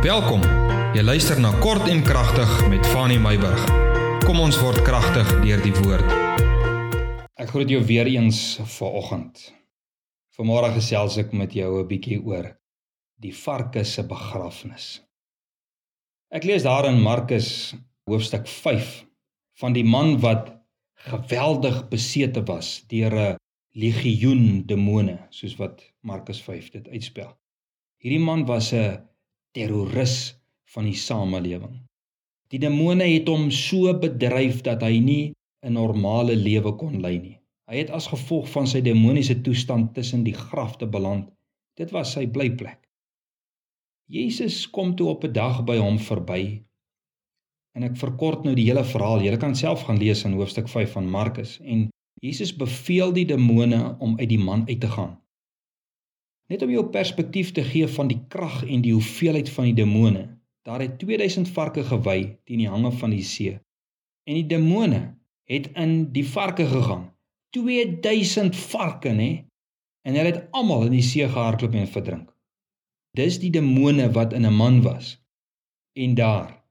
Welkom. Jy luister na Kort en Kragtig met Fanny Meyburg. Kom ons word kragtig deur die woord. Ek groet jou weer eens vanoggend. Vanmôre gesels ek met jou 'n bietjie oor die varke se begrafnis. Ek lees daar in Markus hoofstuk 5 van die man wat geweldig besete was deur 'n legioen demone, soos wat Markus 5 dit uitspel. Hierdie man was 'n terroris van die samelewing. Die demone het hom so bedryf dat hy nie 'n normale lewe kon lei nie. Hy het as gevolg van sy demoniese toestand tussen die grafte beland. Dit was sy blyplek. Jesus kom toe op 'n dag by hom verby. En ek verkort nou die hele verhaal. Jy kan self gaan lees in hoofstuk 5 van Markus en Jesus beveel die demone om uit die man uit te gaan. Net om jou perspektief te gee van die krag en die hoeveelheid van die demone. Daar het 2000 varke gewy teen die hange van die see. En die demone het in die varke gegaan. 2000 varke, nê? En hulle het almal in die see gehardloop en verdrink. Dis die demone wat in 'n man was. En daar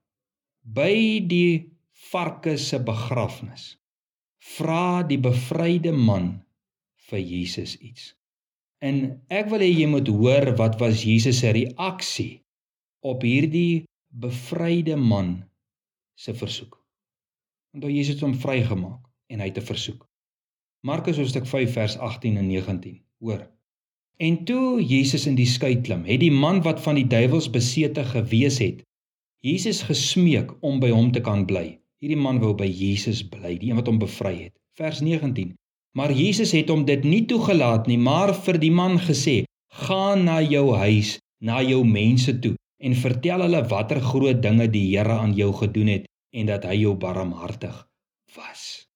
by die varke se begrafnis vra die bevryde man vir Jesus iets. En ek wil hê jy moet hoor wat was Jesus se reaksie op hierdie bevryde man se versoek. Hy Jesus het hom vrygemaak en hy het 'n versoek. Markus hoofstuk 5 vers 18 en 19. Hoor. En toe Jesus in die skei klim, het die man wat van die duiwels besete gewees het, Jesus gesmeek om by hom te kan bly. Hierdie man wou by Jesus bly, die een wat hom bevry het. Vers 19. Maar Jesus het hom dit nie toegelaat nie, maar vir die man gesê: "Gaan na jou huis, na jou mense toe en vertel hulle watter groot dinge die Here aan jou gedoen het en dat hy jou barmhartig was."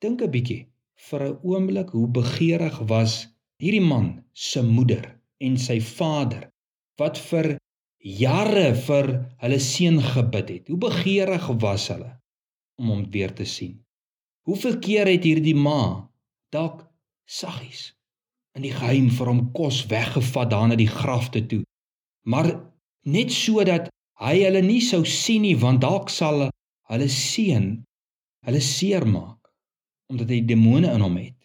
Dink 'n bietjie vir 'n oomblik hoe begeerig was hierdie man se moeder en sy vader wat vir jare vir hulle seun gebid het. Hoe begeerig was hulle om hom weer te sien. Hoeveel keer het hierdie ma dalk saggies in die geheim vir hom kos weggevat daar na die grafte toe. Maar net sodat hy hulle nie sou sien nie want dalk sal hulle seun hulle seermaak omdat hy demone in hom het.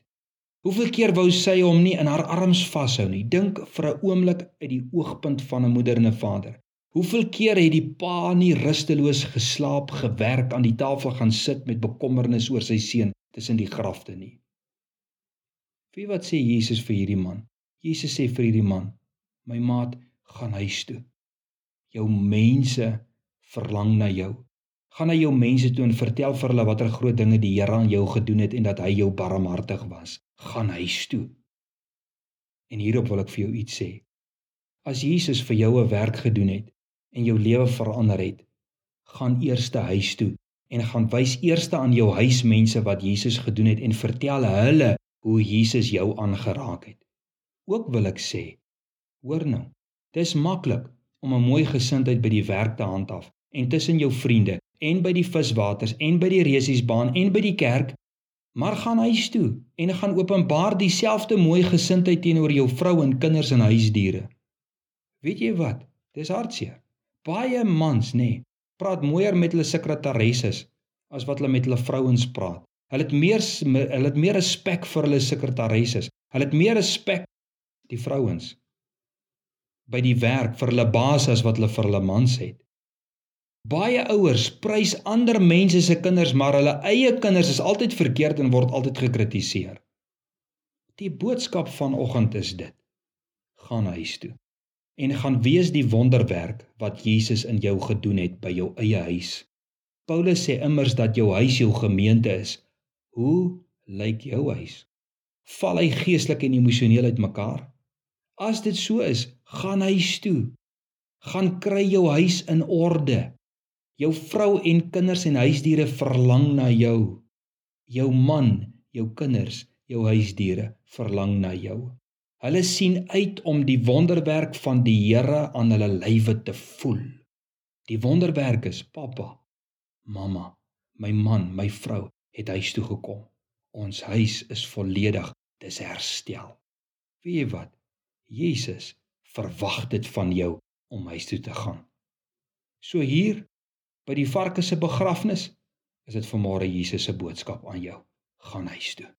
Hoeveel keer wou sy hom nie in haar arms vashou nie. Dink vir 'n oomblik uit die oogpunt van 'n moeder en 'n vader. Hoeveel keer het die pa nie rusteloos geslaap, gewerk aan die tafel gaan sit met bekommernis oor sy seun tussen die grafte nie? Wie wat sê Jesus vir hierdie man? Jesus sê vir hierdie man: "My maat, gaan huis toe. Jou mense verlang na jou. Gaan na jou mense toe en vertel vir hulle watter groot dinge die Here aan jou gedoen het en dat hy jou barmhartig was. Gaan huis toe." En hierop wil ek vir jou iets sê. As Jesus vir jou 'n werk gedoen het, en jou lewe verander het, gaan eers huis toe en gaan wys eers aan jou huismense wat Jesus gedoen het en vertel hulle hoe Jesus jou aangeraak het. Ook wil ek sê, hoor nou, dis maklik om 'n mooi gesindheid by die werk te handhaaf en tussen jou vriende en by die viswaters en by die resiesbaan en by die kerk, maar gaan huis toe en gaan openbaar dieselfde mooi gesindheid teenoor jou vrou en kinders en huisdiere. Weet jy wat? Dis hartseer baie mans nê nee, praat mooier met hulle sekretaresses as wat hulle met hulle vrouens praat. Hulle het meer hulle het meer respek vir hulle sekretaresses. Hulle het meer respek die vrouens by die werk vir hulle baas as wat hulle vir hulle mans het. Baie ouers prys ander mense se kinders, maar hulle eie kinders is altyd verkeerd en word altyd gekritiseer. Die boodskap vanoggend is dit: gaan huis toe en gaan wees die wonderwerk wat Jesus in jou gedoen het by jou eie huis. Paulus sê immers dat jou huis jou gemeente is. Hoe lyk jou huis? Val hy geestelik en emosioneel uitmekaar? As dit so is, gaan huis toe. Gaan kry jou huis in orde. Jou vrou en kinders en huisdiere verlang na jou. Jou man, jou kinders, jou huisdiere verlang na jou. Hulle sien uit om die wonderwerk van die Here aan hulle lywe te voel. Die wonderwerk is pappa, mamma, my man, my vrou het huis toe gekom. Ons huis is volledig, dis herstel. Weet jy wat? Jesus verwag dit van jou om huis toe te gaan. So hier by die varke se begrafnis is dit vanmôre Jesus se boodskap aan jou. Gaan huis toe.